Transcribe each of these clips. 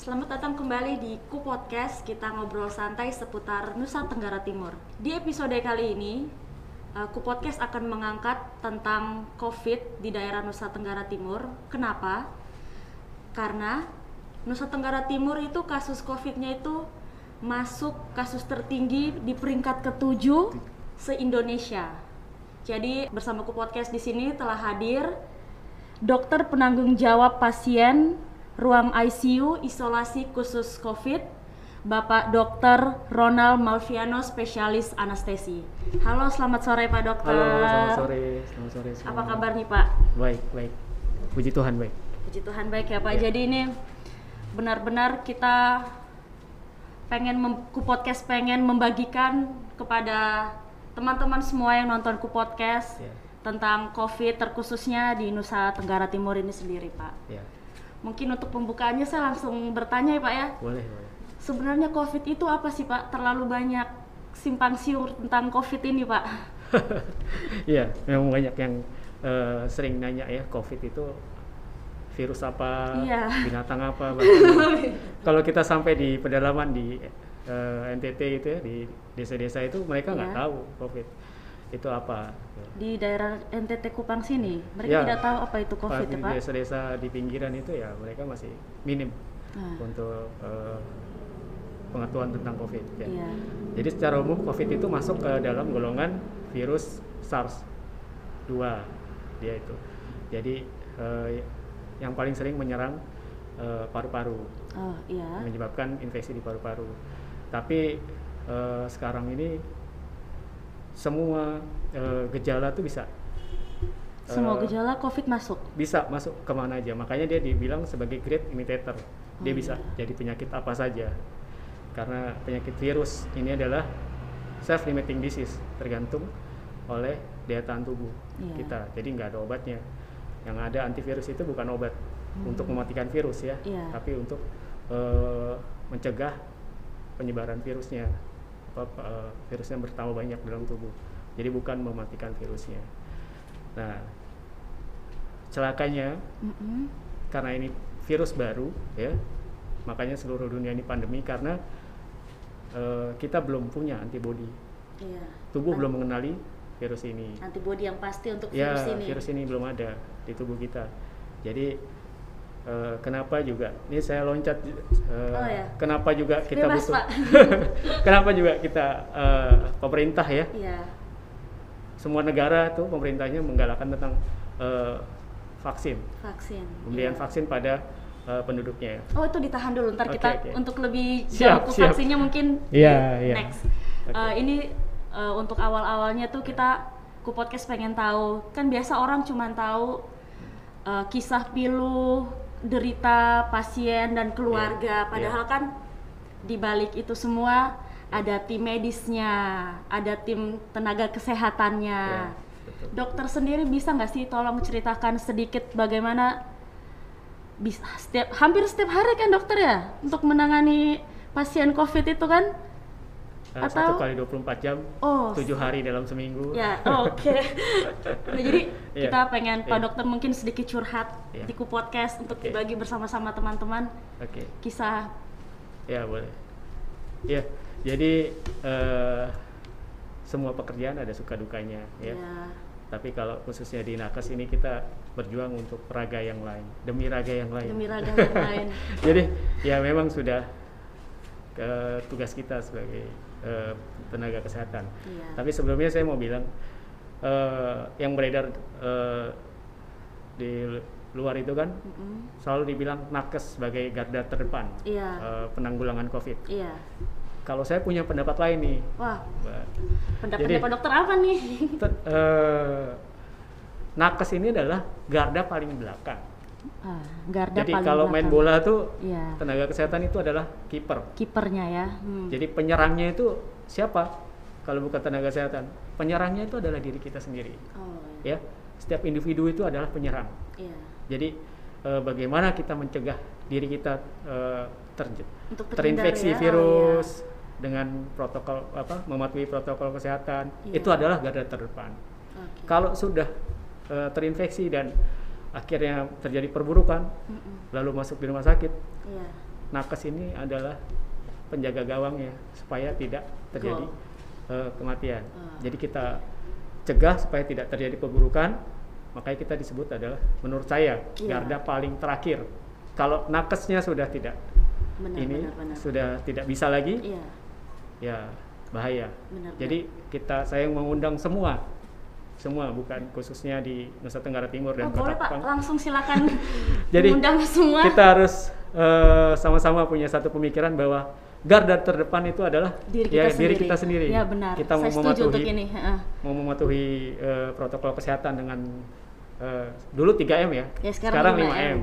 Selamat datang kembali di Ku Podcast. Kita ngobrol santai seputar Nusa Tenggara Timur. Di episode kali ini, uh, Ku Podcast akan mengangkat tentang COVID di daerah Nusa Tenggara Timur. Kenapa? Karena Nusa Tenggara Timur itu kasus COVID-nya itu masuk kasus tertinggi di peringkat ketujuh se-Indonesia. Jadi bersama Ku Podcast di sini telah hadir dokter penanggung jawab pasien ruang ICU isolasi khusus COVID, Bapak Dr. Ronald Malviano, spesialis anestesi. Halo, selamat sore Pak Dokter. Halo, selamat sore. Selamat sore. Apa semuanya. kabar nih Pak? Baik, baik. Puji Tuhan, baik. Puji Tuhan baik ya Pak. Ya. Jadi ini benar-benar kita pengen mem- ku podcast pengen membagikan kepada teman-teman semua yang nonton ku podcast Ya. tentang COVID terkhususnya di Nusa Tenggara Timur ini sendiri Pak. Ya, Mungkin untuk pembukaannya saya langsung bertanya ya Pak ya. boleh, boleh. Sebenarnya COVID itu apa sih Pak? Terlalu banyak simpang siur tentang COVID ini Pak. Iya, memang banyak yang eh, sering nanya ya, COVID itu virus apa, Iya. binatang apa. Kalau kita sampai di pedalaman di eh, NTT itu ya, di desa-desa itu mereka nggak Iya. tahu COVID itu apa. Di daerah NTT Kupang sini, mereka Ya. tidak tahu apa itu COVID ya Pak. desa-desa di pinggiran itu ya mereka masih minim Nah, untuk eh, pengetahuan tentang COVID. Ya. Iya. Jadi secara umum COVID itu masuk ke dalam golongan virus SARS-2 dia itu. Jadi eh, yang paling sering menyerang eh, paru-paru, Oh iya. menyebabkan infeksi di paru-paru. Tapi eh, sekarang ini semua eh, gejala tuh bisa Semua eh, gejala COVID masuk. bisa masuk ke mana aja. Makanya dia dibilang sebagai great imitator. Dia Oh, bisa iya. jadi penyakit apa saja. Karena penyakit virus ini adalah self limiting disease, tergantung oleh daya tahan tubuh Iya. kita. Jadi nggak ada obatnya. Yang ada antivirus itu bukan obat untuk mematikan virus ya, Hmm. Iya. tapi untuk eh, mencegah penyebaran virusnya. Apa, eh, virusnya bertambah banyak dalam tubuh. Jadi bukan mematikan virusnya. Nah, celakanya Mm-mm. karena ini virus baru ya makanya seluruh dunia ini pandemi karena eh, kita belum punya antibodi Iya. tubuh An- belum mengenali virus ini Antibodi yang pasti untuk ya virus ini. virus ini belum ada di tubuh kita jadi eh, kenapa juga ini saya loncat eh, Oh, ya. kenapa juga kita Bebas, butuh kenapa juga kita eh, pemerintah ya Iya. semua negara tuh pemerintahnya menggalakkan tentang eh, vaksin Vaksin. pemberian Iya. vaksin pada eh, penduduknya Oh itu ditahan dulu, ntar Oke, kita oke. untuk lebih Siap, jauh ke siap. vaksinnya mungkin Iya, di iya. next. Oke. Eh, ini eh, untuk awal-awalnya tuh kita ku podcast pengen tahu, kan biasa orang cuma tahu eh, kisah pilu, derita pasien dan keluarga, Iya, padahal kan di balik itu semua ada tim medisnya, ada tim tenaga kesehatannya. Ya, betul. Dokter sendiri bisa nggak sih tolong ceritakan sedikit bagaimana bisa setiap hampir setiap hari kan dokter ya untuk menangani pasien COVID itu kan? Eh, Atau- satu kali 24 jam, Oh, tujuh hari dalam seminggu. Ya, oke. Nah, jadi Iya. kita pengen Pak Iya. Dokter mungkin sedikit curhat Iya. di Ku Podcast untuk Oke. dibagi bersama-sama teman-teman Oke, kisah. ya boleh. Ya, jadi eh, semua pekerjaan ada suka dukanya, ya. Ya. Tapi kalau khususnya di nakes ini kita berjuang untuk raga yang lain, demi raga yang lain. Demi raga yang lain. Jadi ya memang sudah eh, tugas kita sebagai eh, tenaga kesehatan. Iya. Tapi sebelumnya saya mau bilang eh, yang beredar eh, di luar itu kan Mm-mm. selalu dibilang nakes sebagai garda terdepan Iya. eh, penanggulangan COVID. Iya. Kalau saya punya pendapat lain nih, Wah, Pak Dokter apa nih? Te- eh, nakes ini adalah garda paling belakang. Ah, garda Jadi paling kalau main belakang. bola tuh Iya. tenaga kesehatan itu adalah kiper. Kipernya ya. Hmm. Jadi penyerangnya itu siapa? Kalau bukan tenaga kesehatan, penyerangnya itu adalah diri kita sendiri. Oh, Ya, setiap individu itu adalah penyerang. iya. Jadi eh, bagaimana kita mencegah diri kita eh, ter- terinfeksi ya. Oh, virus dengan protokol apa mematuhi protokol kesehatan Iya. itu adalah garda terdepan. Oke. Kalau sudah eh, terinfeksi dan akhirnya terjadi perburukan Mm-mm. lalu masuk di rumah sakit Iya. nakes ini adalah penjaga gawangnya supaya tidak terjadi uh, kematian. Ah. Jadi kita cegah supaya tidak terjadi perburukan. Makanya kita disebut adalah menurut saya Iya. garda paling terakhir. Kalau nakesnya sudah tidak benar ini benar benar sudah tidak bisa lagi, iya ya bahaya. benar Jadi kita saya mengundang semua, semua bukan khususnya di Nusa Tenggara Timur dan oh, boleh Kota pak Kupang. langsung silakan Jadi, semua Kita harus eh, sama-sama punya satu pemikiran bahwa garda terdepan itu adalah diri kita ya, sendiri diri kita sendiri. ya benar Kita saya mau mematuhi untuk ini heeh. mau mematuhi eh, protokol kesehatan dengan eh, dulu 3M ya. Ya, sekarang 5M. 5M.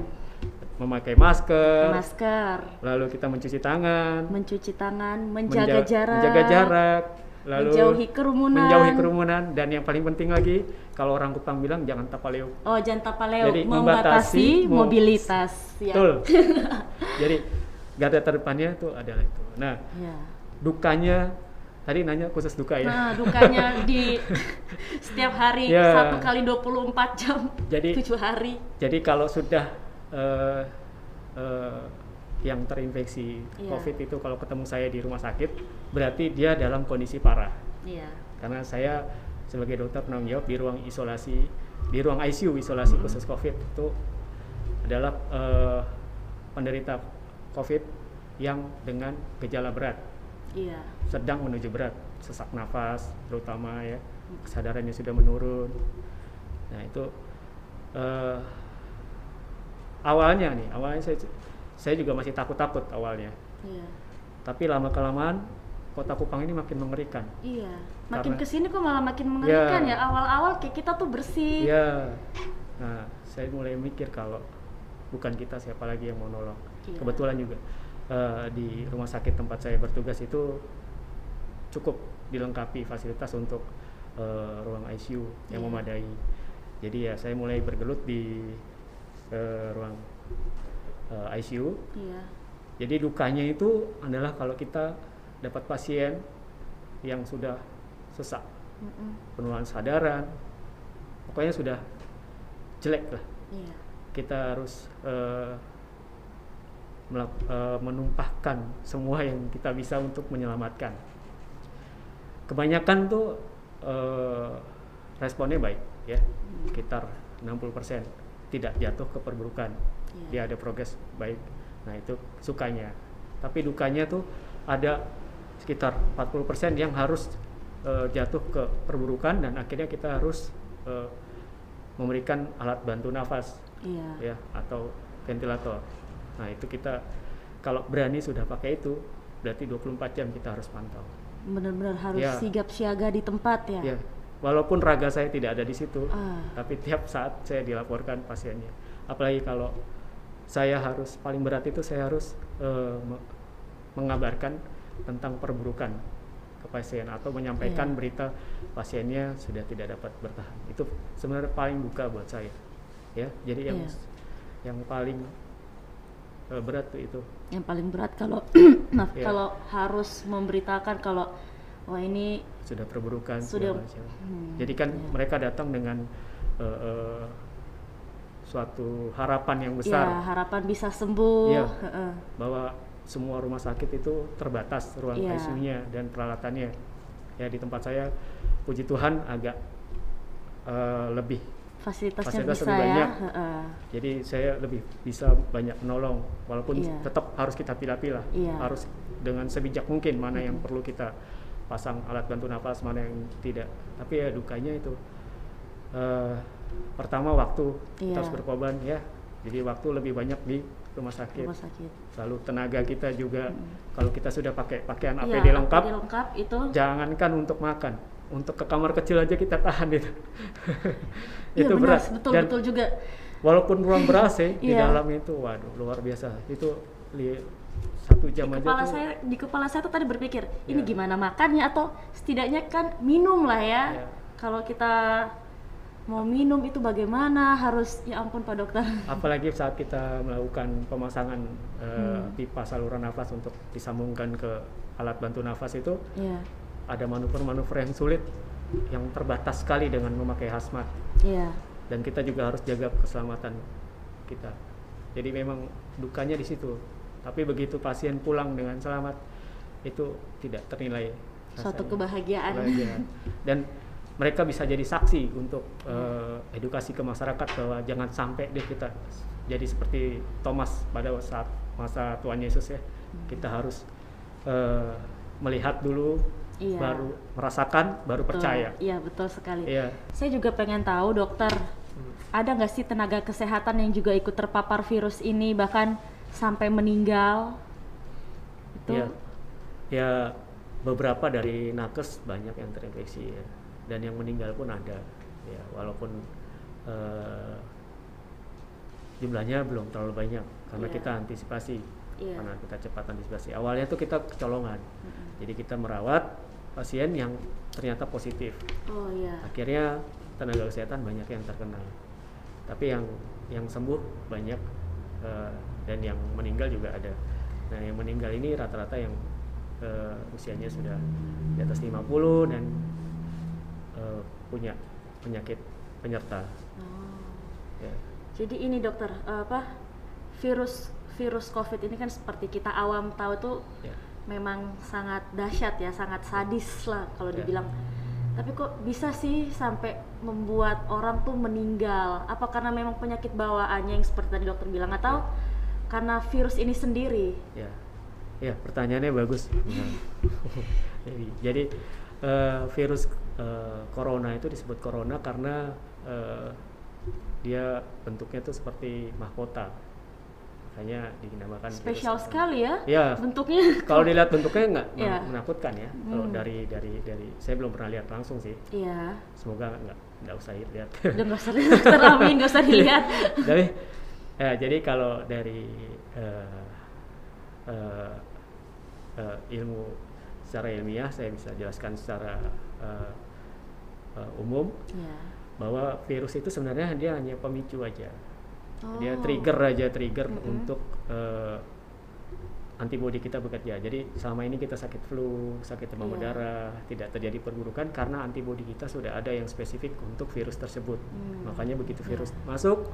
Memakai masker, masker lalu kita mencuci tangan, mencuci tangan menjaga menja- jarak menjaga jarak, lalu menjauhi kerumunan menjauhi kerumunan dan yang paling penting lagi kalau orang Kupang bilang jangan tapaleo. oh jangan tapaleo Jadi membatasi membatasi mo- mobilitas ya Betul. Jadi garda terdepannya itu adalah itu. Nah, ya dukanya tadi nanya khusus duka ya. Nah, dukanya di setiap hari Ya. satu kali 24 jam, Jadi- tujuh hari. Jadi kalau sudah eh, eh, yang terinfeksi Iya. COVID itu kalau ketemu saya di rumah sakit, berarti dia dalam kondisi parah. Iya. Karena saya sebagai dokter penanggung jawab di ruang isolasi, di ruang ICU isolasi Mm-hmm. khusus COVID itu adalah eh, penderita COVID yang dengan gejala berat, Iya. sedang menuju berat, sesak nafas terutama ya, kesadarannya sudah menurun. Nah itu eh, awalnya nih, awalnya saya saya juga masih takut-takut awalnya, Iya. tapi lama kelamaan kota Kupang ini makin mengerikan. Iya. Makin Karena- ke sini kok malah makin mengerikan Ya. ya. Awal-awal kayak kita tuh bersih. Iya. Nah, saya mulai mikir kalau bukan kita siapa lagi yang mau nolong. Iya. Kebetulan juga eh, di rumah sakit tempat saya bertugas itu cukup dilengkapi fasilitas untuk eh, ruang ICU yang Iya. memadai. Jadi ya saya mulai bergelut di eh, ruang eh, ICU. Iya. Jadi dukanya itu adalah kalau kita dapat pasien yang sudah sesak, Mm-mm. penurunan sadaran, pokoknya sudah jelek lah. Iya. Kita harus melak- eh, menumpahkan semua yang kita bisa untuk menyelamatkan. Kebanyakan tuh eh, responnya baik ya, sekitar 60% tidak jatuh ke perburukan. Iya. Dia ada progres baik. Nah, itu sukanya. Tapi dukanya tuh ada sekitar 40% yang harus eh, jatuh ke perburukan dan akhirnya kita harus eh, memberikan alat bantu nafas Iya. ya atau ventilator. Nah, itu kita kalau berani sudah pakai itu berarti 24 jam kita harus pantau. Benar-benar harus Ya. sigap siaga di tempat ya. Ya. Walaupun raga saya tidak ada di situ, Ah. tapi tiap saat saya dilaporkan pasiennya. Apalagi kalau saya harus paling berat itu saya harus me- mengabarkan tentang perburukan ke pasien atau menyampaikan Iya. berita pasiennya sudah tidak dapat bertahan. Itu sebenarnya paling duka buat saya. Ya, jadi yang Iya. yang paling eh, berat tuh itu. Yang paling berat kalau maaf Iya. kalau harus memberitakan kalau wah ini sudah perburukan Sudah- hmm, Jadi kan iya. mereka datang dengan eh, eh, suatu harapan yang ya besar harapan bisa sembuh. Heeh. bahwa semua rumah sakit itu terbatas ruang Iya. ICU-nya dan peralatannya. Ya di tempat saya, puji Tuhan agak eh, lebih. Fasilitasnya Fasilitas bisa lebih ya. banyak. Heeh. Jadi saya lebih bisa banyak menolong, walaupun Iya. tetap harus kita pilah-pilah, Iya. harus dengan sebijak mungkin mana yang perlu kita pasang alat bantu nafas, mana yang tidak. Tapi ya dukanya itu eh, pertama waktu kita Iya. harus berkorban ya. Jadi waktu lebih banyak di rumah sakit. Rumah sakit. Lalu tenaga kita juga kalau kita sudah pakai pakaian Iya, APD lengkap, APD lengkap itu jangankan untuk makan, untuk ke kamar kecil aja kita tahan itu. Iya itu benar, berat. betul Dan betul juga. walaupun ruang ber AC di Iya. dalam itu, waduh luar biasa. Itu li- satu jam di aja kepala tuh. saya di kepala saya tuh tadi berpikir ini Iya. gimana makannya atau setidaknya kan minum lah ya Iya. kalau kita mau minum itu bagaimana harus ya ampun pak dokter Apalagi saat kita melakukan pemasangan eh, Hmm. pipa saluran nafas untuk disambungkan ke alat bantu nafas itu, Iya ada manuver-manuver yang sulit, yang terbatas sekali dengan memakai hazmat. iya dan kita juga harus jaga keselamatan kita. Jadi memang dukanya di situ. Tapi begitu pasien pulang dengan selamat itu tidak ternilai Suatu kebahagiaan. Kebahagiaan. Dan mereka bisa jadi saksi untuk eh, edukasi ke masyarakat bahwa jangan sampai deh kita jadi seperti Thomas pada saat masa Tuhan Yesus ya. Kita harus eh, melihat dulu, Iya. baru merasakan, baru Betul. percaya. Iya, betul sekali. Iya. Saya juga pengen tahu, dokter, Hmm. ada nggak sih tenaga kesehatan yang juga ikut terpapar virus ini bahkan sampai meninggal? Itu Ya, ya beberapa dari nakes banyak yang terinfeksi ya, dan yang meninggal pun ada. Ya, walaupun eh, jumlahnya belum terlalu banyak karena Iya. kita antisipasi, Iya. karena kita cepat antisipasi. Awalnya tuh kita kecolongan, jadi kita merawat pasien yang ternyata positif. Oh iya. Akhirnya tenaga kesehatan banyak yang terkena, tapi yang yang sembuh banyak eh, dan yang meninggal juga ada. Nah, yang meninggal ini rata-rata yang eh, usianya sudah di atas 50 dan eh, punya penyakit penyerta. Oh. Ya. Jadi ini dokter, eh, apa virus virus COVID ini kan seperti kita awam tahu tuh Ya. memang sangat dahsyat ya, sangat sadis lah kalau Ya. dibilang. Tapi kok bisa sih sampai membuat orang tuh meninggal? Apa karena memang penyakit bawaannya yang seperti tadi dokter bilang atau karena virus ini sendiri? Ya, ya pertanyaannya bagus. Nah. jadi, eh, virus eh, corona itu disebut corona karena eh, dia bentuknya tuh seperti mahkota, makanya dinamakan. virus Spesial corona. sekali ya, Ya, bentuknya. kalau dilihat bentuknya nggak Iya. menakutkan ya. Kalau Hmm. dari dari dari saya belum pernah lihat langsung sih. Iya, Semoga nggak nggak usah lihat. nggak usah dokter Amin, nggak usah dilihat. jadi ya, jadi kalau dari eh, eh, eh, ilmu secara ilmiah saya bisa jelaskan secara eh, eh, umum Iya. bahwa virus itu sebenarnya dia hanya pemicu aja dia Oh. trigger aja trigger Mm-mm. untuk eh, antibodi kita bekerja jadi selama ini kita sakit flu sakit demam Iya. berdarah tidak terjadi perburukan karena antibodi kita sudah ada yang spesifik untuk virus tersebut Hmm. makanya begitu Iya. virus masuk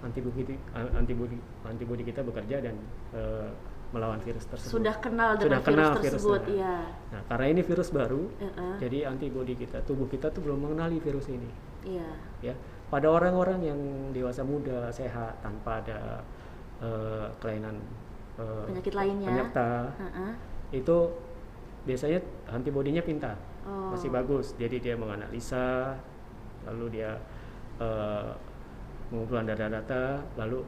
antibodi antibodi antibodi kita bekerja dan eh, melawan virus tersebut Sudah kenal dengan Sudah kenal virus tersebut, virusnya. iya. nah karena ini virus baru Heeh. jadi antibodi kita tubuh kita tuh belum mengenali virus ini Iya. ya pada orang-orang yang dewasa muda sehat tanpa ada eh, kelainan eh, Penyakit lainnya. penyerta Heeh. itu biasanya antibodinya pintar Oh. masih bagus jadi dia menganalisa lalu dia eh, mengumpulkan data-data lalu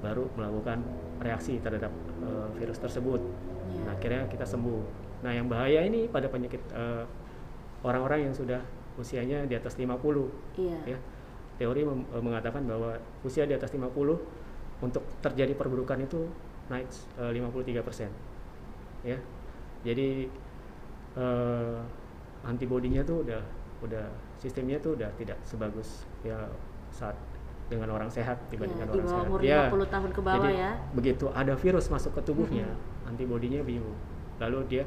baru melakukan reaksi terhadap eh, virus tersebut Iya. nah akhirnya kita sembuh nah yang bahaya ini pada penyakit eh, orang-orang yang sudah usianya di atas 50 Iya. ya teori mem- eh, mengatakan bahwa usia di atas 50 untuk terjadi perburukan itu naik eh, 53% ya jadi eh, antibodinya tuh udah udah sistemnya tuh udah tidak sebagus ya saat dengan orang sehat dibandingkan di orang sehat. umur Ya, 50 tahun ke bawah jadi ya. begitu ada virus masuk ke tubuhnya antibodinya bingung. Lalu dia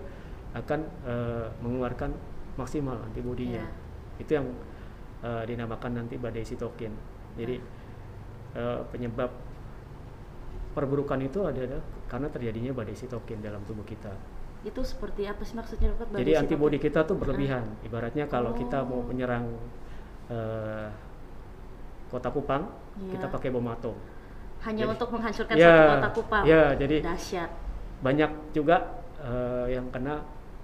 akan eh, mengeluarkan maksimal antibodinya. Iya. itu yang eh, dinamakan nanti badai sitokin. Jadi eh, penyebab perburukan itu adalah karena terjadinya badai sitokin dalam tubuh kita. Itu seperti apa sih maksudnya dokter? Badai jadi antibodi kita tuh berlebihan. Ibaratnya kalau kita mau Oh. menyerang eh, kota Kupang Iya. kita pakai bom atom hanya Jadi- untuk menghancurkan Ya, satu kota Kupang. ya, jadi dahsyat. banyak juga eh, yang kena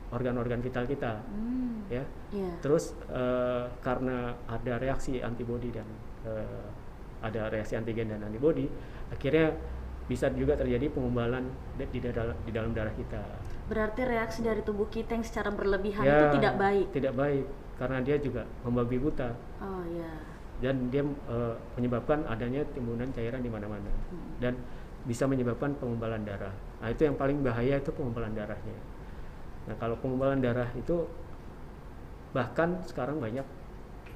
organ-organ vital kita Hmm. ya Iya. terus eh, karena ada reaksi antibodi dan eh, ada reaksi antigen dan antibodi akhirnya bisa juga terjadi pengumbalan di, di, dal- di dalam darah kita Berarti reaksi dari tubuh kita yang secara berlebihan Ya, itu tidak baik. tidak baik karena dia juga membabi buta Oh ya. Dan dia eh, menyebabkan adanya timbunan cairan di mana-mana Hmm. dan bisa menyebabkan pengumbalan darah. Nah itu yang paling bahaya itu pengumbalan darahnya. Nah kalau pengumbalan darah itu bahkan sekarang banyak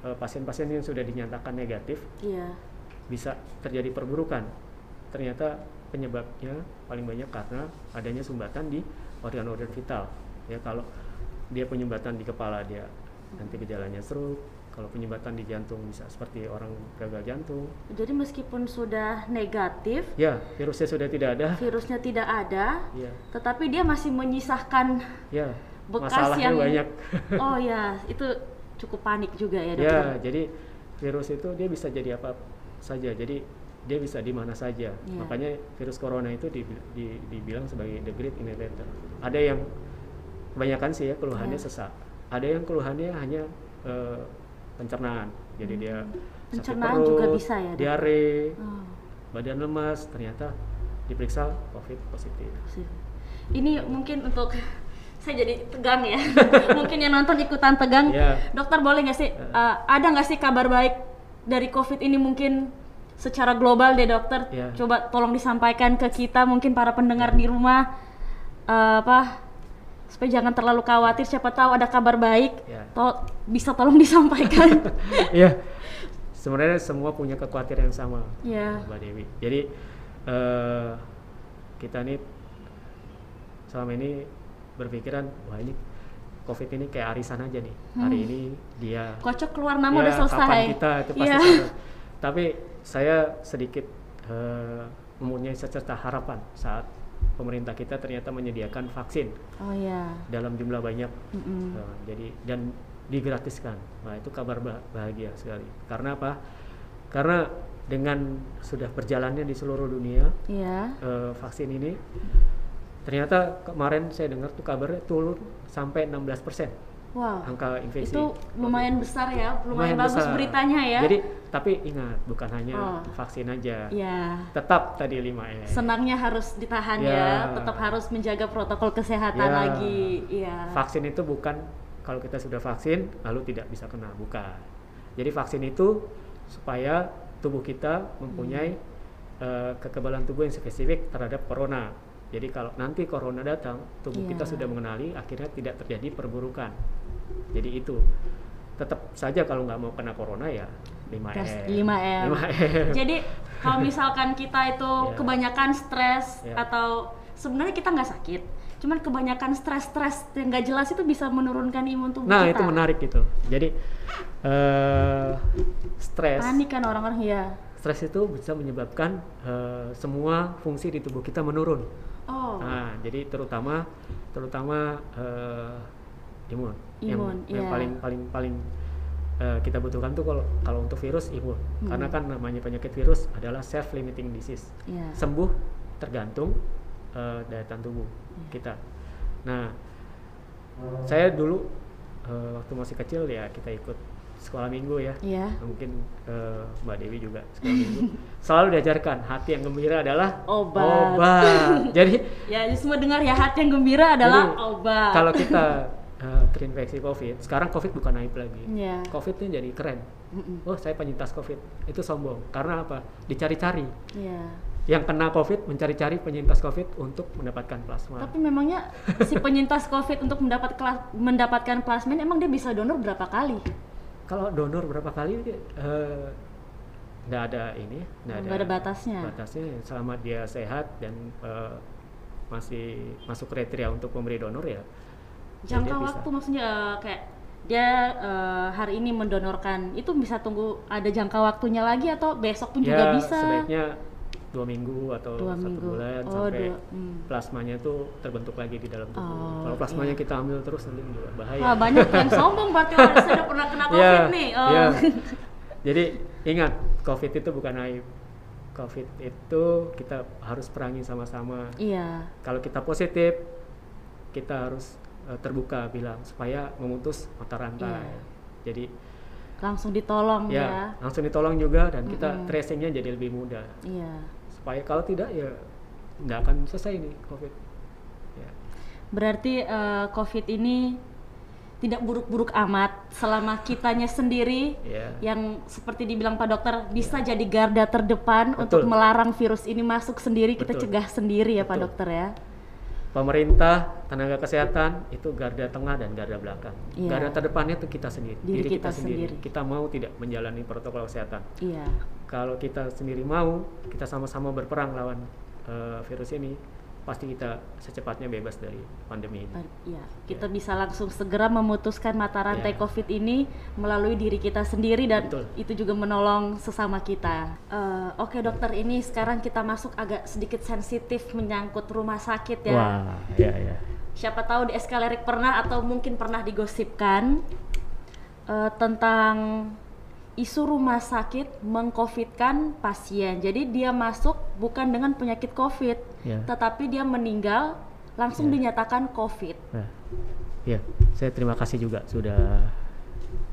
eh, pasien-pasien yang sudah dinyatakan negatif Iya. bisa terjadi perburukan. Ternyata penyebabnya paling banyak karena adanya sumbatan di organ-organ vital. Ya kalau dia penyumbatan di kepala dia nanti gejalanya stroke, kalau penyumbatan di jantung bisa seperti orang gagal jantung. Jadi meskipun sudah negatif, Ya, virusnya sudah tidak ada. virusnya tidak ada, Ya, tetapi dia masih menyisahkan ya. bekas Masalahnya yang banyak. Oh ya, itu cukup panik juga ya, ya, Dokter. jadi virus itu dia bisa jadi apa saja. Jadi dia bisa di mana saja. Iya. Makanya virus corona itu di- di- dibilang sebagai the great innovator. Ada yang kebanyakan sih ya keluhannya Iya. sesak. Ada yang keluhannya hanya eh, pencernaan. Jadi dia sakit Hmm. Pencernaan juga perut, bisa ya, diare, Oh, badan lemas, ternyata diperiksa COVID positif. Ini mungkin untuk saya jadi tegang ya. mungkin yang nonton ikutan tegang. Ya. Dokter boleh nggak sih uh, ada nggak sih kabar baik dari COVID ini mungkin secara global deh dokter. Ya. Coba tolong disampaikan ke kita mungkin para pendengar di rumah uh, apa supaya jangan terlalu khawatir siapa tahu ada kabar baik. Ya. To- bisa tolong disampaikan. Iya. Sebenarnya semua punya kekhawatiran yang sama, ya. Mbak Dewi. Jadi eh, kita nih selama ini berpikiran wah ini COVID ini kayak arisan aja nih. Hari ini dia Kocok keluar nama ya, udah selesai. kapan kita itu pasti Iya. sama. Tapi saya sedikit eh, mempunyai secerca harapan saat pemerintah kita ternyata menyediakan vaksin Oh ya. dalam jumlah banyak Mm-mm. Uh, jadi dan digratiskan. Nah, itu kabar bah- bahagia sekali. Karena apa? Karena dengan sudah berjalannya di seluruh dunia Iya. uh, vaksin ini ternyata kemarin saya dengar tuh kabarnya turun sampai 16% Wow. angka infeksi. Itu lumayan besar ya, lumayan, bagus besar. beritanya ya. Jadi tapi ingat bukan hanya Oh. vaksin aja. ya. Tetap tadi 5 M. Senangnya harus ditahan ya, Ya. tetap harus menjaga protokol kesehatan Ya. lagi. Iya. Vaksin itu bukan kalau kita sudah vaksin lalu tidak bisa kena, bukan. Jadi vaksin itu supaya tubuh kita mempunyai eh, kekebalan tubuh yang spesifik terhadap corona. Jadi kalau nanti corona datang, tubuh kita Iya. sudah mengenali, akhirnya tidak terjadi perburukan. Jadi itu tetap saja kalau nggak mau kena corona ya 5 Tes M. 5M. 5M. Jadi kalau misalkan kita itu Ya. kebanyakan stres Ya. atau sebenarnya kita nggak sakit, cuman kebanyakan stres-stres yang nggak jelas itu bisa menurunkan imun tubuh Nah, kita. itu menarik gitu. Jadi eh stres Panik kan orang-orang ya. stres itu bisa menyebabkan eh, semua fungsi di tubuh kita menurun. Oh. Nah, jadi terutama terutama eh, imun. Imun, yang, yang iya. paling paling paling eh, kita butuhkan tuh kalau kalau untuk virus imun. Hmm. Karena kan namanya penyakit virus adalah self limiting disease. Iya. Sembuh tergantung eh, daya tahan tubuh Iya. kita. Nah, saya dulu eh, waktu masih kecil ya kita ikut sekolah minggu ya. Iya. Mungkin eh, Mbak Dewi juga sekolah minggu. Selalu diajarkan hati yang gembira adalah Obat. obat. Jadi Ya, semua dengar ya hati yang gembira adalah Jadi, obat. kalau kita eh, terinfeksi COVID, sekarang COVID bukan aib lagi. Iya. COVID-nya jadi keren. Mm-mm. Oh, saya penyintas COVID. Itu sombong. Karena apa? Dicari-cari. Iya. Yang kena COVID mencari-cari penyintas COVID untuk mendapatkan plasma. Tapi memangnya si penyintas COVID untuk mendapat kelas, mendapatkan plasmin emang dia bisa donor berapa kali? Kalau donor berapa kali eh, nggak ada ini, nggak ada, ada batasnya. Batasnya selama dia sehat dan eh, masih masuk kriteria untuk memberi donor ya. Ya Jangka dia bisa. waktu maksudnya eh, kayak dia eh, hari ini mendonorkan itu bisa tunggu ada jangka waktunya lagi atau besok pun ya, juga bisa? sebaiknya dua minggu atau Dua satu minggu. bulan Oh, sampai dua- hmm. plasmanya tuh terbentuk lagi di dalam tubuh. Oh, Kalau plasmanya iya. kita ambil terus nanti juga bahaya. Wah banyak yang sombong berarti orang saya udah pernah kena Iya, COVID nih. Oh. iya. Jadi ingat, COVID itu bukan aib. COVID itu kita harus perangi sama-sama. Iya. Kalau kita positif, kita harus eh, terbuka bilang supaya memutus mata rantai. Iya. Jadi Langsung ditolong ya, ya. langsung ditolong juga dan kita Mm-mm. tracingnya jadi lebih mudah. Iya. Supaya kalau tidak ya nggak akan selesai nih COVID. Ya. Berarti eh, COVID ini tidak buruk-buruk amat selama kitanya sendiri Ya. yang seperti dibilang Pak Dokter bisa jadi garda terdepan Betul. untuk melarang virus ini masuk sendiri kita Betul. cegah sendiri ya Pak Betul. Dokter ya. Pemerintah, tenaga kesehatan itu garda tengah dan garda belakang. Iya. Garda terdepannya itu kita sendiri, Diri kita sendiri. Kita mau tidak menjalani protokol kesehatan. Iya. Kalau kita sendiri mau, kita sama-sama berperang lawan eh, virus ini, pasti kita secepatnya bebas dari pandemi ini. Ya, kita bisa langsung segera memutuskan mata rantai Ya. COVID ini melalui diri kita sendiri dan Betul. itu juga menolong sesama kita. Eh, Oke dokter, ini sekarang kita masuk agak sedikit sensitif menyangkut rumah sakit ya. Wah, ya ya. Siapa tahu di Eskalerik pernah atau mungkin pernah digosipkan eh, tentang isu rumah sakit mengcovidkan pasien. Jadi dia masuk bukan dengan penyakit COVID, Ya. tetapi dia meninggal langsung Ya. dinyatakan COVID. Nah, ya, saya terima kasih juga sudah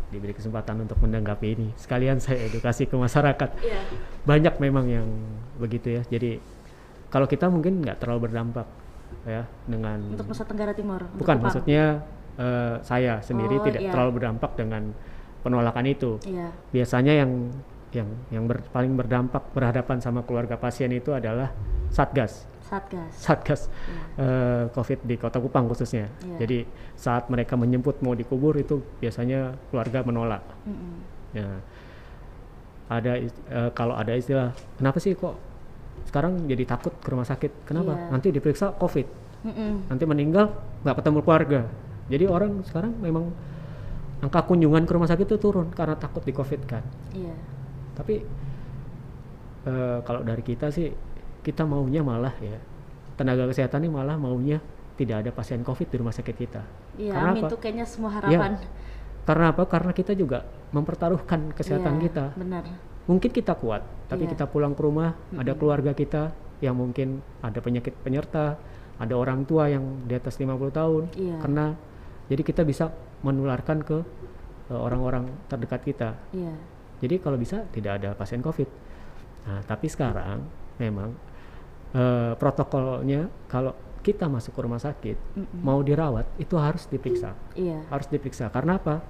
diberi kesempatan untuk menanggapi ini. Sekalian saya edukasi ke masyarakat. Iya. Banyak memang yang begitu ya. Jadi kalau kita mungkin nggak terlalu berdampak ya dengan Untuk Nusa Tenggara Timur. bukan maksudnya eh, saya sendiri Oh, tidak iya. terlalu berdampak dengan penolakan itu. Iya. Biasanya yang yang yang ber- paling berdampak berhadapan sama keluarga pasien itu adalah satgas. Satgas. Satgas eh, COVID di Kota Kupang khususnya. Iya. Jadi saat mereka menjemput mau dikubur itu biasanya keluarga menolak. Mm-mm. Ya. Ada eh, kalau ada istilah, kenapa sih kok sekarang jadi takut ke rumah sakit? Kenapa? Iya. Nanti diperiksa COVID, Mm-mm. nanti meninggal nggak ketemu keluarga. Jadi orang sekarang memang angka kunjungan ke rumah sakit itu turun karena takut di COVID kan. Iya. Tapi eh, kalau dari kita sih kita maunya malah ya tenaga kesehatan ini malah maunya tidak ada pasien COVID di rumah sakit kita. Iya, Karena amin apa? tuh kayaknya semua Ya, harapan. Karena apa? Karena kita juga mempertaruhkan kesehatan Iya, kita. Benar. Mungkin kita kuat, tapi Iya. kita pulang ke rumah ada keluarga kita yang mungkin ada penyakit penyerta, ada orang tua yang di atas 50 tahun. Iya. Karena jadi kita bisa menularkan ke eh, orang-orang terdekat kita. Iya. Jadi kalau bisa tidak ada pasien COVID. Nah, tapi sekarang memang eh, protokolnya kalau kita masuk ke rumah sakit Mm-mm. mau dirawat itu harus diperiksa, Iya. harus diperiksa. Karena apa?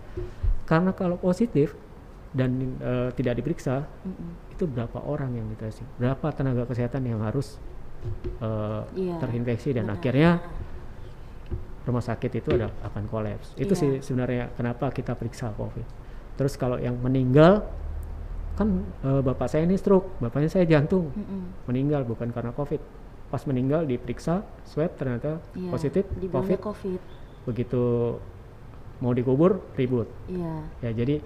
Karena kalau positif dan eh, tidak diperiksa Mm-mm. itu berapa orang yang ditesting, berapa tenaga kesehatan yang harus eh, Iya, terinfeksi dan benar. akhirnya rumah sakit itu ada akan kolaps. Itu Iya. sih sebenarnya kenapa kita periksa COVID. Terus kalau yang meninggal kan eh, bapak saya ini stroke, bapaknya saya jantung, Mm-mm. meninggal bukan karena COVID. Pas meninggal diperiksa swab ternyata Iya, positif COVID. COVID. Begitu mau dikubur ribut. Iya. Ya jadi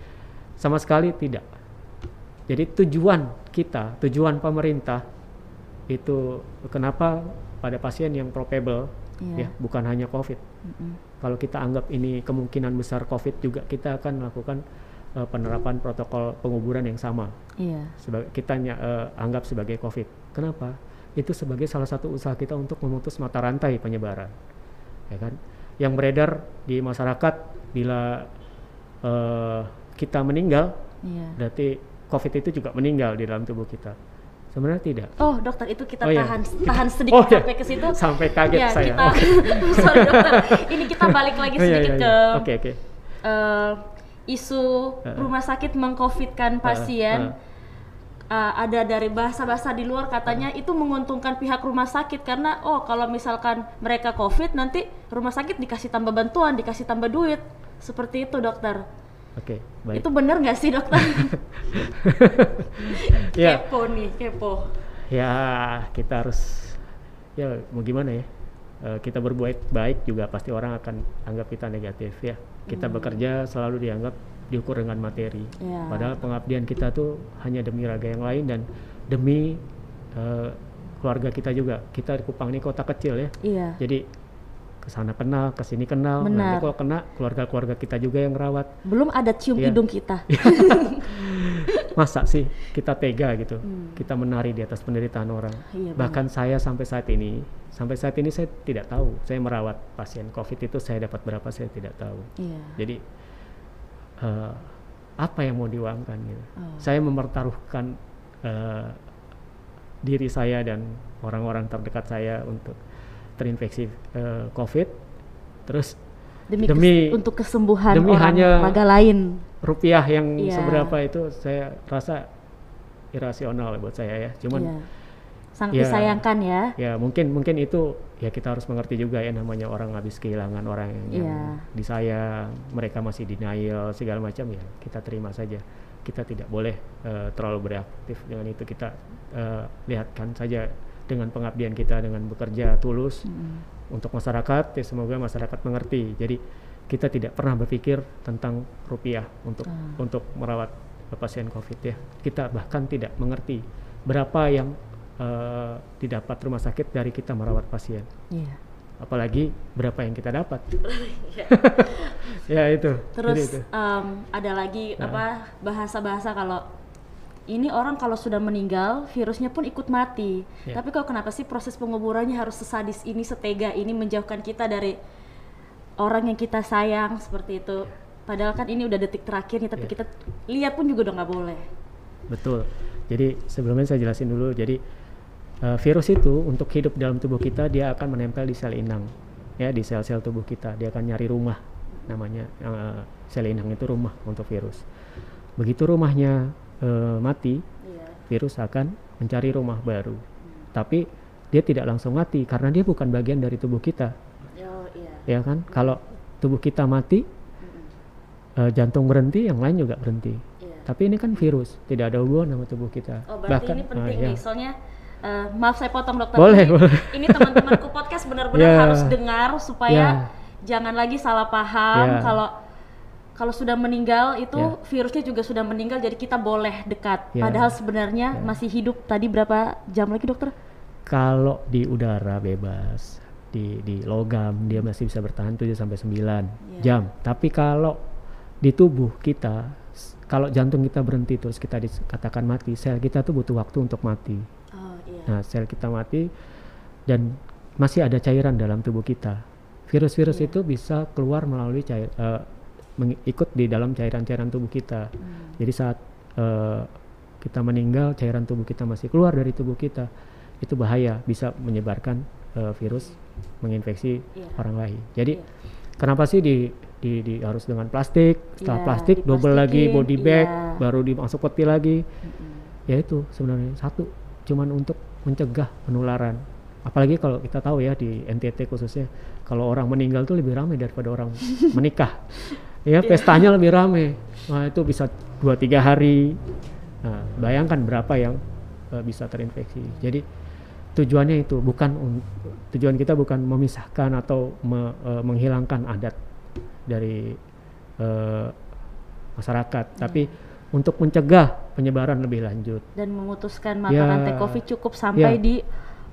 sama sekali tidak. Jadi tujuan kita, tujuan pemerintah itu kenapa pada pasien yang probable Iya. ya bukan hanya COVID. Mm-mm. Kalau kita anggap ini kemungkinan besar COVID juga kita akan melakukan eh, penerapan protokol penguburan yang sama. Iya. Sebagai kita eh, anggap sebagai COVID. Kenapa? Itu sebagai salah satu usaha kita untuk memutus mata rantai penyebaran, ya kan? Yang beredar di masyarakat bila eh, kita meninggal, Iya. berarti COVID itu juga meninggal di dalam tubuh kita. Sebenarnya tidak. Oh, dokter itu kita Oh, iya. tahan tahan sedikit Oh, iya. sampai ke situ. Sampai kaget ya, saya. Kita, Oke. sorry dokter. Ini kita balik lagi Oh, iya, sedikit iya, ke iya. Oke oke. eh, isu Heeh. rumah sakit mengcovidkan pasien. heeh. Eh, ada dari bahasa-bahasa di luar katanya itu menguntungkan pihak rumah sakit karena oh kalau misalkan mereka covid nanti rumah sakit dikasih tambah bantuan dikasih tambah duit seperti itu dokter Oke, baik. itu benar nggak sih dokter? Ya. kepo nih kepo. Ya kita harus ya mau gimana ya? Eh, kita berbuat baik juga pasti orang akan anggap kita negatif ya. Kita bekerja selalu dianggap diukur dengan materi. Ya. padahal pengabdian kita tuh hanya demi raga yang lain dan demi eh, keluarga kita juga. Kita di Kupang ini kota kecil ya. Iya. Jadi ke sana kenal ke sini kenal. Benar. nanti kalau kena keluarga-keluarga kita juga yang rawat belum ada cium Iya. hidung kita. Masa sih kita tega gitu? Hmm. kita menari di atas penderitaan orang. Iya, bahkan saya sampai saat ini sampai saat ini saya tidak tahu. Saya merawat pasien covid itu saya dapat berapa saya tidak tahu. Iya. Jadi eh, apa yang mau diuangkan gitu? Oh. saya mempertaruhkan eh, diri saya dan orang-orang terdekat saya untuk terinfeksi eh, covid terus demi, demi- kes- untuk kesembuhan demi orang hanya- raga lain rupiah yang Iya. seberapa itu saya rasa irasional buat saya ya cuman iya. sangat ya, disayangkan ya ya mungkin mungkin itu ya kita harus mengerti juga ya namanya orang habis kehilangan orang yang, yang Iya. disayang mereka masih denial segala macam ya kita terima saja kita tidak boleh eh, terlalu bereaktif dengan itu kita eh, lihatkan saja dengan pengabdian kita dengan bekerja tulus Mm. untuk masyarakat ya semoga masyarakat mengerti jadi kita tidak pernah berpikir tentang rupiah untuk Ah. untuk merawat pasien covid ya kita bahkan tidak mengerti berapa yang eh, didapat rumah sakit dari kita merawat pasien Iya. apalagi berapa yang kita dapat Iya. ya itu Terus Jadi itu. em, ada lagi Nah. apa bahasa-bahasa kalau ini orang kalau sudah meninggal virusnya pun ikut mati. Ya. Tapi kok kenapa sih proses penguburannya harus sesadis ini, setega ini menjauhkan kita dari orang yang kita sayang seperti itu. Padahal kan ini udah detik terakhirnya, tapi Ya. kita lihat pun juga udah nggak boleh. Betul. Jadi sebelumnya saya jelasin dulu. Jadi eh, virus itu untuk hidup dalam tubuh kita dia akan menempel di sel inang, ya di sel-sel tubuh kita. Dia akan nyari rumah, namanya eh, sel inang itu rumah untuk virus. Begitu rumahnya eh, mati, Iya. virus akan mencari rumah baru. Tapi dia tidak langsung mati karena dia bukan bagian dari tubuh kita, Oh iya. ya kan? Kalau tubuh kita mati, eh, jantung berhenti, yang lain juga berhenti. Iya. Tapi ini kan virus, tidak ada hubungan sama tubuh kita. Oh berarti ini ah, penting ya. nih, soalnya eh, maaf saya potong dokter. Boleh, ini, boleh. Ini teman-temanku podcast benar-benar Ya. harus dengar supaya Ya. jangan lagi salah paham Ya. kalau kalau sudah meninggal itu Ya. virusnya juga sudah meninggal jadi kita boleh dekat. Ya. Padahal sebenarnya Ya. masih hidup. Tadi berapa jam lagi dokter? Kalau di udara bebas, di di logam dia masih bisa bertahan 7 sampai 9 Iya. jam. Tapi kalau di tubuh kita kalau jantung kita berhenti terus kita dikatakan mati, sel kita tuh butuh waktu untuk mati. Oh iya. Nah, sel kita mati dan masih ada cairan dalam tubuh kita. Virus-virus Iya. itu bisa keluar melalui cair meng- ikut di dalam cairan-cairan tubuh kita. Hmm. Jadi saat eh, kita meninggal, cairan tubuh kita masih keluar dari tubuh kita, itu bahaya, bisa menyebarkan eh, virus, menginfeksi Iya. orang lain. Jadi Iya. kenapa sih di, di, di harus dengan plastik? Setelah Iya, plastik double lagi body bag, iya. baru dimasuk peti lagi. Mm-mm. Ya itu sebenarnya satu, cuman untuk mencegah penularan. Apalagi kalau kita tahu ya di NTT khususnya, kalau orang meninggal tuh lebih ramai daripada orang menikah. Ya pestanya lebih ramai. Nah itu bisa dua tiga hari. Nah bayangkan berapa yang eh, bisa terinfeksi. Jadi tujuannya itu bukan tujuan kita bukan memisahkan atau me- eh, menghilangkan adat dari eh, masyarakat, tapi untuk mencegah penyebaran lebih lanjut. Dan memutuskan mata Ya. rantai COVID cukup sampai Ya. di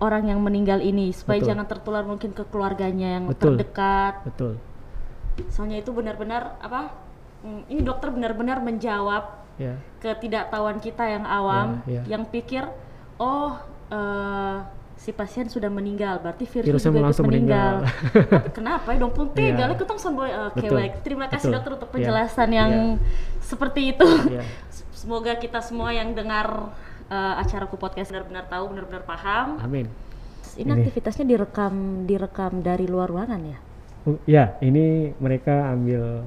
orang yang meninggal ini supaya Betul. jangan tertular mungkin ke keluarganya yang Betul. terdekat. Betul. Soalnya itu benar-benar apa? mm, Ini dokter benar-benar menjawab Ya. ketidaktahuan kita yang awam, Ya, ya. yang pikir, oh eh, si pasien sudah meninggal, berarti virusnya Virusnya juga langsung meninggal. meninggal. Kenapa ya dong pun tong boy. Oke Betul. baik, terima kasih Betul. dokter untuk Iya. penjelasan yang seperti itu. Ya. Semoga kita semua yang dengar eh, acaraku podcast benar-benar tahu, benar-benar paham. Amin. Ini, Ini. aktivitasnya direkam direkam dari luar ruangan ya? Uh, Ya, ini mereka ambil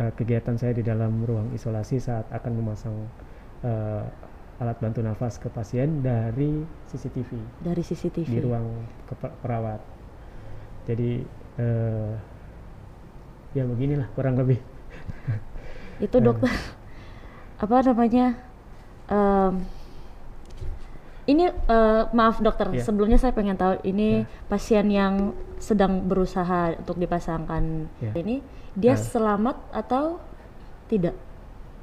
uh, kegiatan saya di dalam ruang isolasi saat akan memasang uh, alat bantu nafas ke pasien dari CCTV Dari CCTV. di ruang perawat. Jadi uh, ya beginilah kurang lebih. Itu dokter apa namanya? em, ini eh, maaf dokter, Iya. sebelumnya saya pengen tahu ini Ya. pasien yang sedang berusaha untuk dipasangkan Ya. ini dia Ah. selamat atau tidak?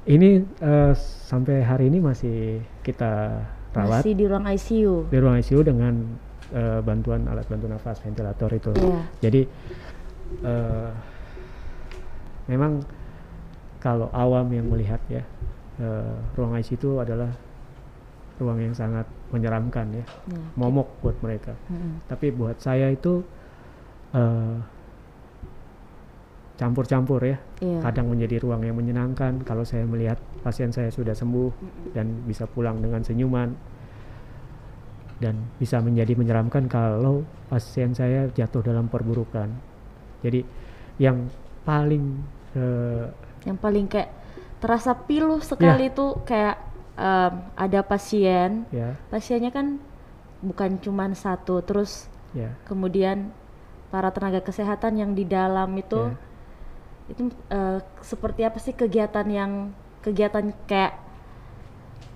Ini uh, sampai hari ini masih kita rawat Masih di ruang ICU. di ruang ICU dengan uh, bantuan alat bantu nafas ventilator itu. Iya. Jadi eh, memang kalau awam yang melihat ya eh, ruang ICU itu adalah ruang yang sangat menyeramkan ya, Ya, momok buat mereka. Mm-mm. Tapi buat saya itu eh, campur-campur ya. Iya. Kadang menjadi ruang yang menyenangkan kalau saya melihat pasien saya sudah sembuh dan bisa pulang dengan senyuman. Dan bisa menjadi menyeramkan kalau pasien saya jatuh dalam perburukan. Jadi yang paling eh, Yang paling kayak terasa pilu sekali Ya. itu kayak em, ada pasien, ya pasiennya kan bukan cuman satu, terus ya kemudian para tenaga kesehatan yang di dalam itu Ya. itu eh, seperti apa sih kegiatan yang kegiatan kayak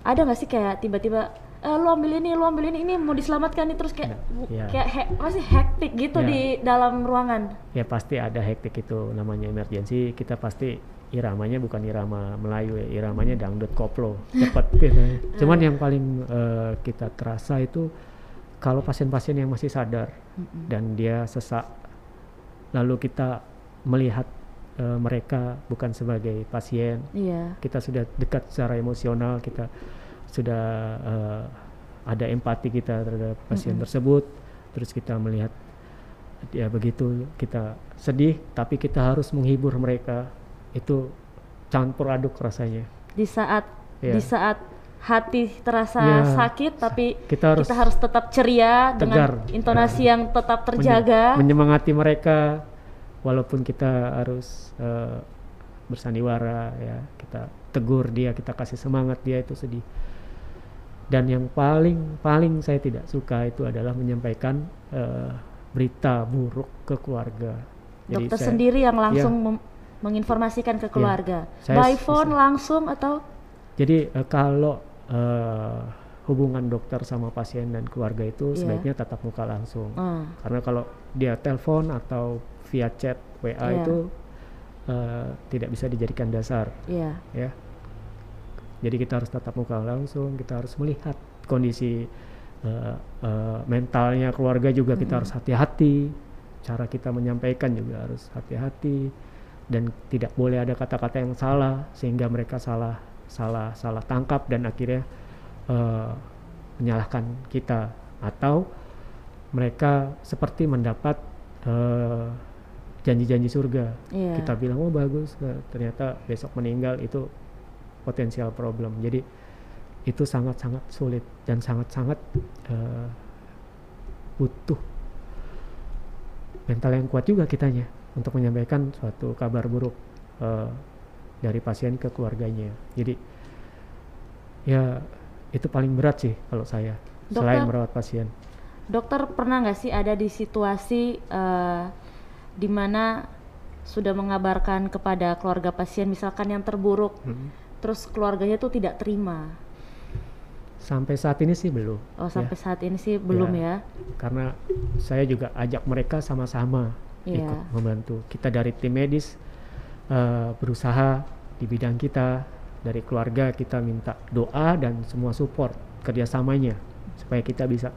ada nggak sih kayak tiba-tiba "Eh, lu ambil ini, lu ambil ini, ini mau diselamatkan nih terus kayak bu- Iya. kayak he, masih hektik gitu Iya. di dalam ruangan. ya pasti ada hektik itu namanya emergency kita pasti iramanya bukan irama Melayu ya iramanya dangdut koplo cepat gitu cuman yang paling eh, kita terasa itu kalau pasien-pasien yang masih sadar Mm-mm. dan dia sesak lalu kita melihat eh, mereka bukan sebagai pasien Iya. kita sudah dekat secara emosional kita sudah eh, ada empati kita terhadap pasien Mm-mm. tersebut terus kita melihat ya begitu kita sedih tapi kita harus menghibur mereka itu campur aduk rasanya Di saat Iya. di saat hati terasa Iya. sakit tapi kita harus, kita harus tetap ceria tegar. dengan intonasi Ya. yang tetap terjaga. menyemangati mereka walaupun kita harus eh, bersandiwara ya kita tegur dia kita kasih semangat dia itu sedih dan yang paling paling saya tidak suka itu adalah menyampaikan eh, berita buruk ke keluarga Dokter saya- sendiri yang Iya. langsung mem- menginformasikan ke keluarga. Saya By phone bisa. langsung atau Jadi eh, kalau eh, hubungan dokter sama pasien dan keluarga itu Iya. sebaiknya tatap muka langsung. Ah, Karena kalau dia telepon atau via chat WA Iya. itu eh, tidak bisa dijadikan dasar, iya. ya. Jadi kita harus tatap muka langsung, kita harus melihat kondisi eh, eh, mentalnya keluarga juga kita Mm-mm. harus hati-hati. Cara kita menyampaikan juga harus hati-hati dan tidak boleh ada kata-kata yang salah sehingga mereka salah salah salah tangkap dan akhirnya eh, menyalahkan kita. Atau mereka seperti mendapat eh, janji-janji surga. Iya. kita bilang oh bagus ternyata besok meninggal itu potensial problem. Jadi itu sangat-sangat sulit dan sangat-sangat eh, butuh mental yang kuat juga kitanya untuk menyampaikan suatu kabar buruk eh, dari pasien ke keluarganya jadi ya itu paling berat sih kalau saya selain Dokter- merawat pasien Dokter pernah nggak sih ada di situasi eh, di mana sudah mengabarkan kepada keluarga pasien misalkan yang terburuk, Mm. terus keluarganya tuh tidak terima. sampai saat ini sih belum Oh ya. sampai saat ini sih belum ya. karena saya juga ajak mereka sama-sama Iya. ikut membantu. Kita dari tim medis eh, berusaha di bidang kita, dari keluarga kita minta doa dan semua support kerjasamanya supaya kita bisa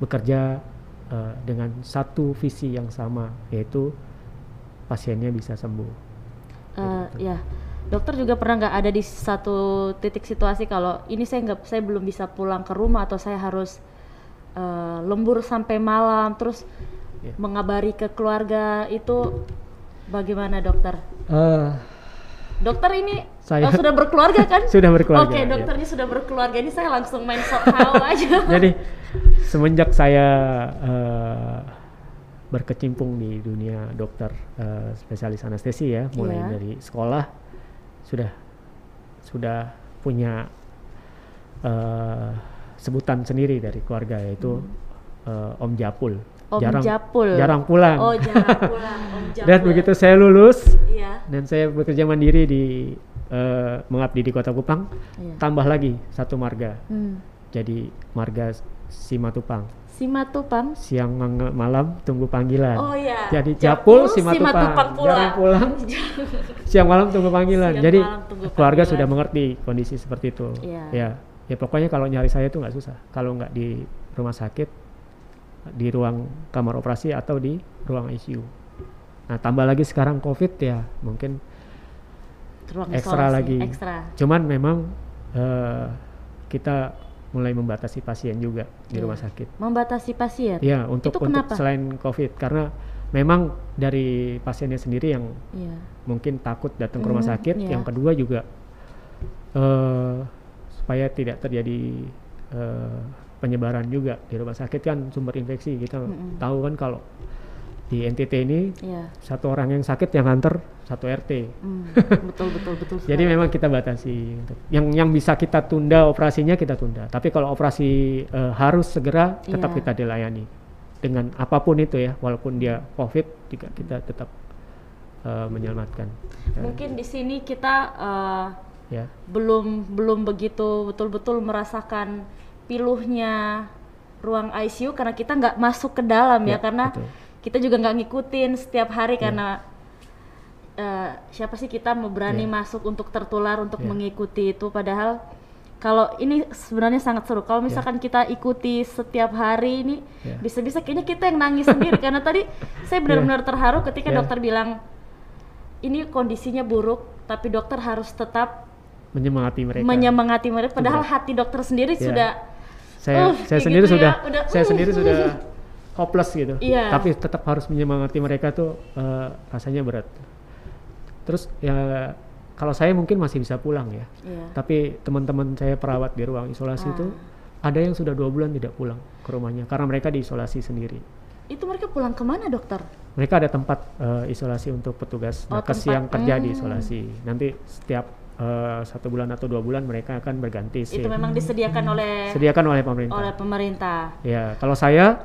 bekerja eh, dengan satu visi yang sama yaitu pasiennya bisa sembuh. Eh, ya, dokter juga pernah nggak ada di satu titik situasi kalau ini saya nggak, saya belum bisa pulang ke rumah atau saya harus eh, lembur sampai malam, terus Ya. mengabari ke keluarga itu bagaimana dokter? Eh, Dokter ini Saya- oh, sudah berkeluarga kan? sudah berkeluarga. Oke, ya. dokternya sudah berkeluarga. Ini saya langsung main sok tahu aja. Jadi semenjak saya eh, berkecimpung di dunia dokter eh, spesialis anestesi ya, mulai Iya. dari sekolah sudah sudah punya eh, sebutan sendiri dari keluarga yaitu eh, Om Japul. Om Japul. jarang pulang. Oh, jarang pulang. Om Japul. Dan begitu saya lulus Iya. dan saya bekerja mandiri di eh, mengabdi di Kota Kupang, Iya. tambah lagi satu marga Hmm. jadi marga Simatupang. Simatupang. Siang malam tunggu panggilan. Oh iya. Jadi Japul, Simatupang. Simatupang pula. Jarang pulang. Siang malam tunggu panggilan. Siang Jadi malam tunggu keluarga panggilan. sudah mengerti kondisi seperti itu. Iya. Ya, ya pokoknya kalau nyari saya itu nggak susah. Kalau nggak di rumah sakit, di ruang kamar operasi atau di ruang ICU. Nah tambah lagi sekarang COVID ya mungkin Ruang Ekstra lagi. Ekstra. Cuman memang eh, kita mulai membatasi pasien juga di Iya. rumah sakit. Membatasi pasien. Ya untuk Itu untuk kenapa? selain COVID karena memang dari pasiennya sendiri yang Iya. mungkin takut datang ke rumah Mhm, sakit. iya. Yang kedua juga eh, supaya tidak terjadi eh, penyebaran juga di rumah sakit kan sumber infeksi kita Mhm. tahu kan kalau di NTT ini Iya. satu orang yang sakit yang nganter satu RT. Hmm, betul betul betul. Jadi memang kita batasi untuk yang yang bisa kita tunda operasinya kita tunda. Tapi kalau operasi eh, harus segera tetap Iya. kita dilayani dengan apa pun itu ya, walaupun dia COVID juga kita tetap eh, menyelamatkan. Mungkin di sini kita eh, ya. belum belum begitu betul-betul merasakan piluhnya ruang ICU karena kita nggak masuk ke dalam ya, Ya, karena betul. kita juga nggak ngikutin setiap hari karena eh, siapa sih kita mau berani Ya. masuk untuk tertular untuk Ya. mengikuti itu padahal kalau ini sebenarnya sangat seru kalau misalkan kita ikuti setiap hari ini Ya. bisa-bisa kayaknya kita yang nangis sendiri karena tadi saya benar-benar terharu ketika Ya. dokter bilang ini kondisinya buruk tapi dokter harus tetap menyemangati mereka. menyemangati mereka padahal hati dokter sendiri Ya. sudah saya Uh, saya sendiri gitu sudah ya, udah, saya uh. sendiri sudah hopeless gitu. Iya. Tapi tetap harus menyemangati mereka tuh eh, rasanya berat. Terus ya kalau saya mungkin masih bisa pulang ya. Iya. Tapi teman-teman saya perawat di ruang isolasi itu Ah. ada yang sudah dua bulan tidak pulang ke rumahnya karena mereka diisolasi sendiri. itu mereka pulang ke mana dokter Mereka ada tempat eh, isolasi untuk petugas Oh, nakes tempat. yang kerja di Hmm. isolasi. Nanti setiap eh, satu bulan atau dua bulan mereka akan berganti sih. itu memang disediakan oleh Sediakan oleh pemerintah. oleh pemerintah Ya, kalau saya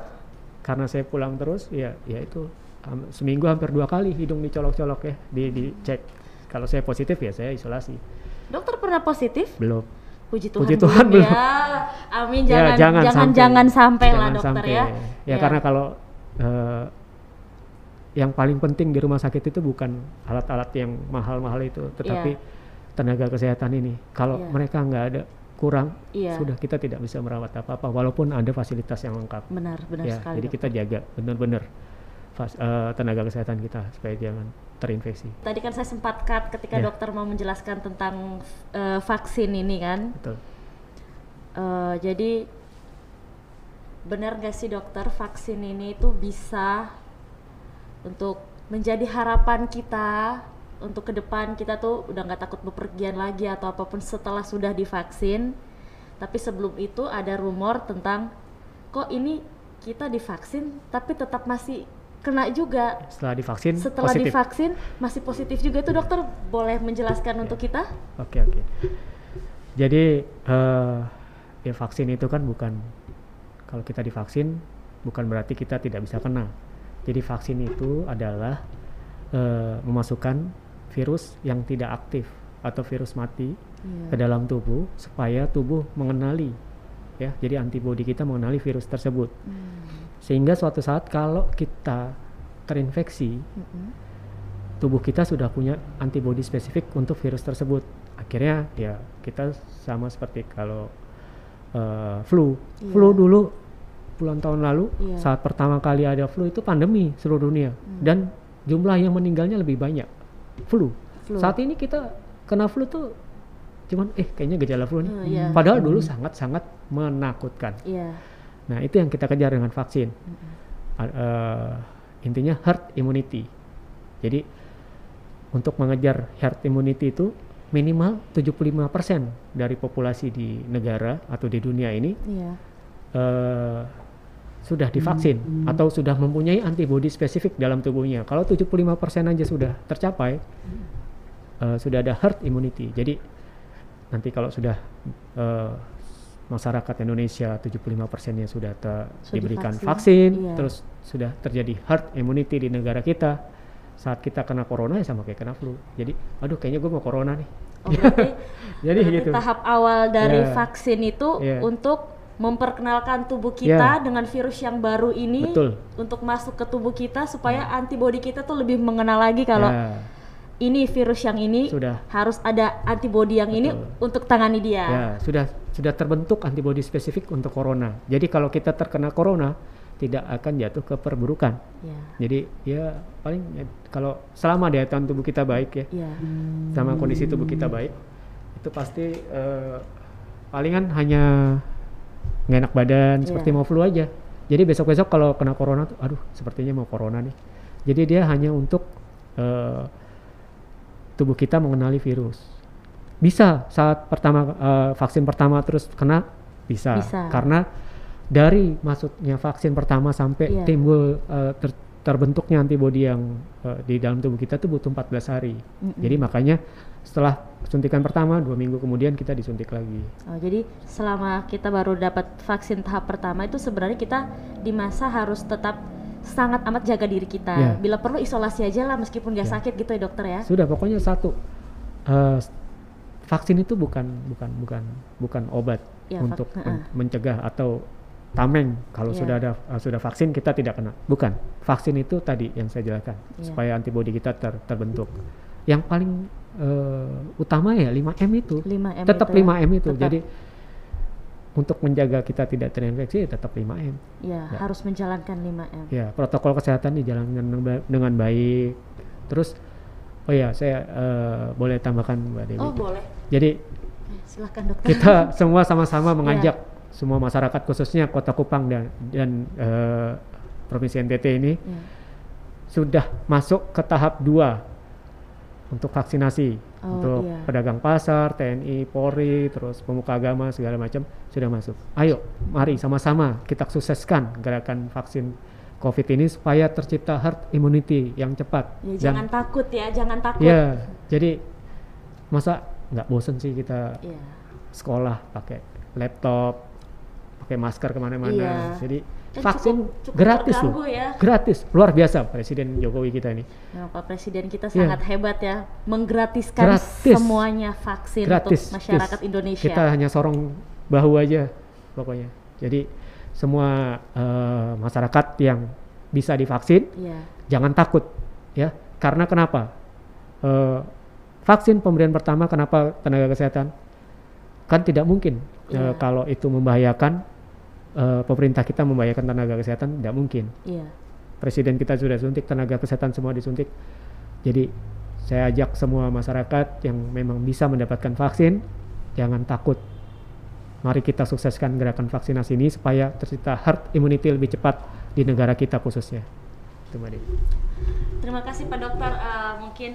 karena saya pulang terus, ya, ya itu ham- seminggu hampir dua kali hidung dicolok-colok ya, di dicek. Kalau saya positif ya saya isolasi. dokter pernah positif Belum. puji Tuhan, Puji Tuhan belum belum. ya amin Ya, jangan jangan jangan, sampai. sampai lah Jangan dokter sampai. ya Ya, karena kalau eh, yang paling penting di rumah sakit itu bukan alat-alat yang mahal-mahal itu, tetapi tenaga kesehatan ini. Kalau Iya. mereka nggak ada kurang, Iya. sudah kita tidak bisa merawat apa-apa, walaupun ada fasilitas yang lengkap. benar benar ya, sekali jadi dokter. kita jaga benar-benar fas- eh, tenaga kesehatan kita supaya jangan terinfeksi. tadi kan saya sempat cut ketika Ya. dokter mau menjelaskan tentang eh, vaksin ini kan Betul. Eh, jadi benar gak sih dokter vaksin ini itu bisa untuk menjadi harapan kita untuk ke depan kita tuh udah nggak takut bepergian lagi atau apa pun setelah sudah divaksin tapi sebelum itu ada rumor tentang kok ini kita divaksin tapi tetap masih kena juga Setelah divaksin setelah positif. divaksin masih positif juga itu dokter boleh menjelaskan untuk kita Oke oke. Jadi eh, ya vaksin itu kan bukan kalau kita divaksin bukan berarti kita tidak bisa kena. Jadi vaksin itu adalah eh, memasukkan virus yang tidak aktif atau virus mati ke Iya. dalam tubuh supaya tubuh mengenali ya. Jadi antibodi kita mengenali virus tersebut. Hmm. Sehingga suatu saat kalau kita terinfeksi Mm-mm. tubuh kita sudah punya antibodi spesifik untuk virus tersebut. Akhirnya ya kita sama seperti kalau eh, flu. Iya. Flu dulu puluhan tahun lalu Iya. saat pertama kali ada flu itu pandemi seluruh dunia Hmm. dan jumlah yang meninggalnya lebih banyak flu. Flu. Saat ini kita kena flu tuh cuman eh kayaknya gejala flu nih. Oh, iya. Padahal dulu sangat-sangat menakutkan. Iya. Nah, itu yang kita kejar dengan vaksin. A- eh, intinya herd immunity. Jadi untuk mengejar herd immunity itu minimal 75% dari populasi di negara atau di dunia ini Iya. eh, sudah divaksin atau sudah mempunyai antibodi spesifik dalam tubuhnya. Kalau 75% aja sudah tercapai, eh, sudah ada herd immunity. Jadi nanti kalau sudah eh, masyarakat Indonesia 75%-nya sudah te- Sudah diberikan divaksin, vaksin, iya. terus sudah terjadi herd immunity di negara kita, saat kita kena corona ya sama kayak kena flu. Jadi, aduh kayaknya gue mau corona nih. Oh, berarti, Jadi berarti gitu. tahap awal dari Iya. vaksin itu Iya. untuk memperkenalkan tubuh kita Iya. dengan virus yang baru ini Betul. untuk masuk ke tubuh kita supaya antibodi kita tuh lebih mengenal lagi kalau Ya, ini virus yang ini sudah harus ada antibodi yang ini Betul. untuk tangani dia. Ya, sudah sudah terbentuk antibodi spesifik untuk corona. Jadi kalau kita terkena corona tidak akan jatuh ke perburukan. Ya. Jadi ya paling ya, kalau selama daya tahan tubuh kita baik ya, Ya. sama kondisi tubuh kita baik, itu pasti eh, palingan hanya nggak enak badan Iya. seperti mau flu aja. Jadi besok-besok kalau kena corona tuh, aduh sepertinya mau corona nih. Jadi dia hanya untuk eh, tubuh kita mengenali virus. Bisa saat pertama eh, vaksin pertama terus kena bisa, Bisa. karena dari masuknya vaksin pertama sampai Iya. timbul eh, ter- terbentuknya antibodi yang eh, di dalam tubuh kita tuh butuh 14 hari. Mm-mm. Jadi makanya setelah suntikan pertama dua minggu kemudian kita disuntik lagi. Oh, jadi selama kita baru dapat vaksin tahap pertama itu sebenarnya kita di masa harus tetap sangat amat jaga diri kita. Ya. Bila perlu isolasi aja lah meskipun nggak Ya. sakit gitu ya dokter ya. Sudah pokoknya satu eh, vaksin itu bukan bukan bukan bukan obat. Ya, untuk men- mencegah atau tameng kalau Iya. sudah ada uh, sudah vaksin kita tidak kena. Bukan. Vaksin itu tadi yang saya jelaskan Iya. supaya antibodi kita ter- terbentuk. Yang paling uh, utama ya 5M itu. 5M tetap itu ya. 5M itu. Tetap. Jadi untuk menjaga kita tidak terinfeksi ya tetap 5M. Ya, Ya. harus menjalankan 5M. Ya, protokol kesehatan dijalankan dengan ba- dengan baik. Terus oh ya, saya uh, boleh tambahkan Mbak Dewi. Oh, boleh. Jadi Eh, Silahkan dokter. kita semua sama-sama Iya. mengajak semua masyarakat khususnya Kota Kupang dan dan eh, Provinsi NTT ini Ya. sudah masuk ke tahap 2 untuk vaksinasi Oh, untuk iya. pedagang pasar, TNI, Polri, terus pemuka agama segala macam sudah masuk. Ayo, mari sama-sama kita sukseskan gerakan vaksin COVID ini supaya tercipta herd immunity yang cepat. Ya, Dan- jangan takut ya, jangan takut. Ya, jadi masa nggak bosen sih kita Iya. sekolah pakai laptop, pakai masker ke mana-mana. Iya. Jadi Dan vaksin cukup- cukup gratis loh, ya. gratis, luar biasa Presiden Jokowi kita ini. Memang Pak Presiden kita Iya. sangat hebat ya, menggratiskan Gratis. semuanya vaksin gratis. untuk masyarakat Yes. Indonesia. Kita hanya sorong bahu aja pokoknya. Jadi semua eh, masyarakat yang bisa divaksin Iya. jangan takut ya. Karena kenapa? Eh, vaksin pemberian pertama kenapa tenaga kesehatan kan tidak mungkin eh, Iya. kalau itu membahayakan eh, pemerintah kita membahayakan tenaga kesehatan tidak mungkin. Iya. Presiden kita sudah suntik, tenaga kesehatan semua disuntik. Jadi saya ajak semua masyarakat yang memang bisa mendapatkan vaksin jangan takut. Mari kita sukseskan gerakan vaksinasi ini supaya tercipta herd immunity lebih cepat di negara kita khususnya. Itu Mbak Dewi. Terima kasih Pak Dokter. Eh, mungkin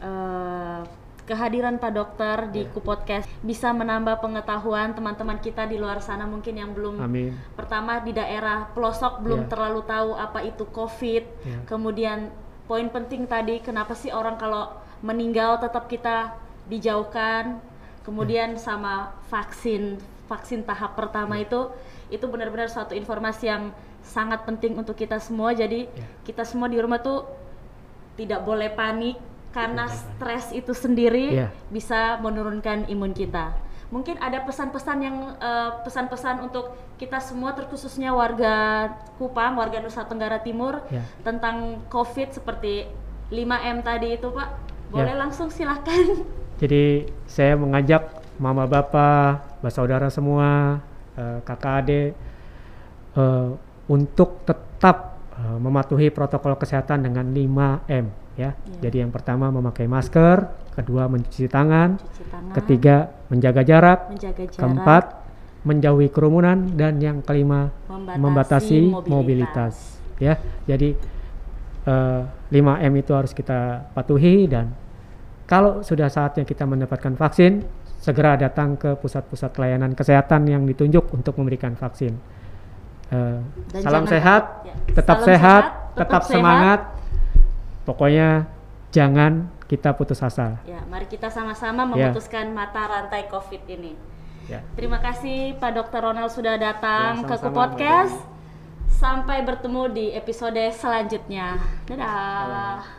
eh, kehadiran Pak Dokter di Ya. Ku Podcast bisa menambah pengetahuan teman-teman kita di luar sana mungkin yang belum Amin. pertama di daerah pelosok belum Ya. terlalu tahu apa itu COVID. Ya. Kemudian poin penting tadi kenapa sih orang kalau meninggal tetap kita dijauhkan. Kemudian sama vaksin vaksin tahap pertama itu itu benar-benar suatu informasi yang sangat penting untuk kita semua. Jadi Ya. kita semua di rumah tuh tidak boleh panik karena stres itu sendiri Iya. bisa menurunkan imun kita. Mungkin ada pesan-pesan yang eh, pesan-pesan untuk kita semua terkhususnya warga Kupang, warga Nusa Tenggara Timur Ya. tentang COVID seperti 5M tadi itu, Pak. Boleh Ya. langsung silakan. Jadi saya mengajak mama bapak, saudara semua, eh, kakak adik eh, untuk tetap eh, mematuhi protokol kesehatan dengan 5M ya. Iya. Jadi yang pertama memakai masker, kedua mencuci tangan, Cuci tangan, ketiga menjaga jarak, menjaga jarak, keempat menjauhi kerumunan dan yang kelima membatasi, membatasi mobilitas. mobilitas ya. Jadi eh, 5M itu harus kita patuhi dan kalau sudah saatnya kita mendapatkan vaksin, segera datang ke pusat-pusat layanan kesehatan yang ditunjuk untuk memberikan vaksin. Dan salam sehat, ya. tetap Salam sehat, sehat, tetap, tetap sehat. Pokoknya jangan kita putus asa. Ya, mari kita sama-sama Ya. memutuskan mata rantai COVID ini. Ya. Terima kasih Pak Dr. Ronald sudah datang Ya, ke Ku Podcast. Sampai bertemu di episode selanjutnya. Dadah.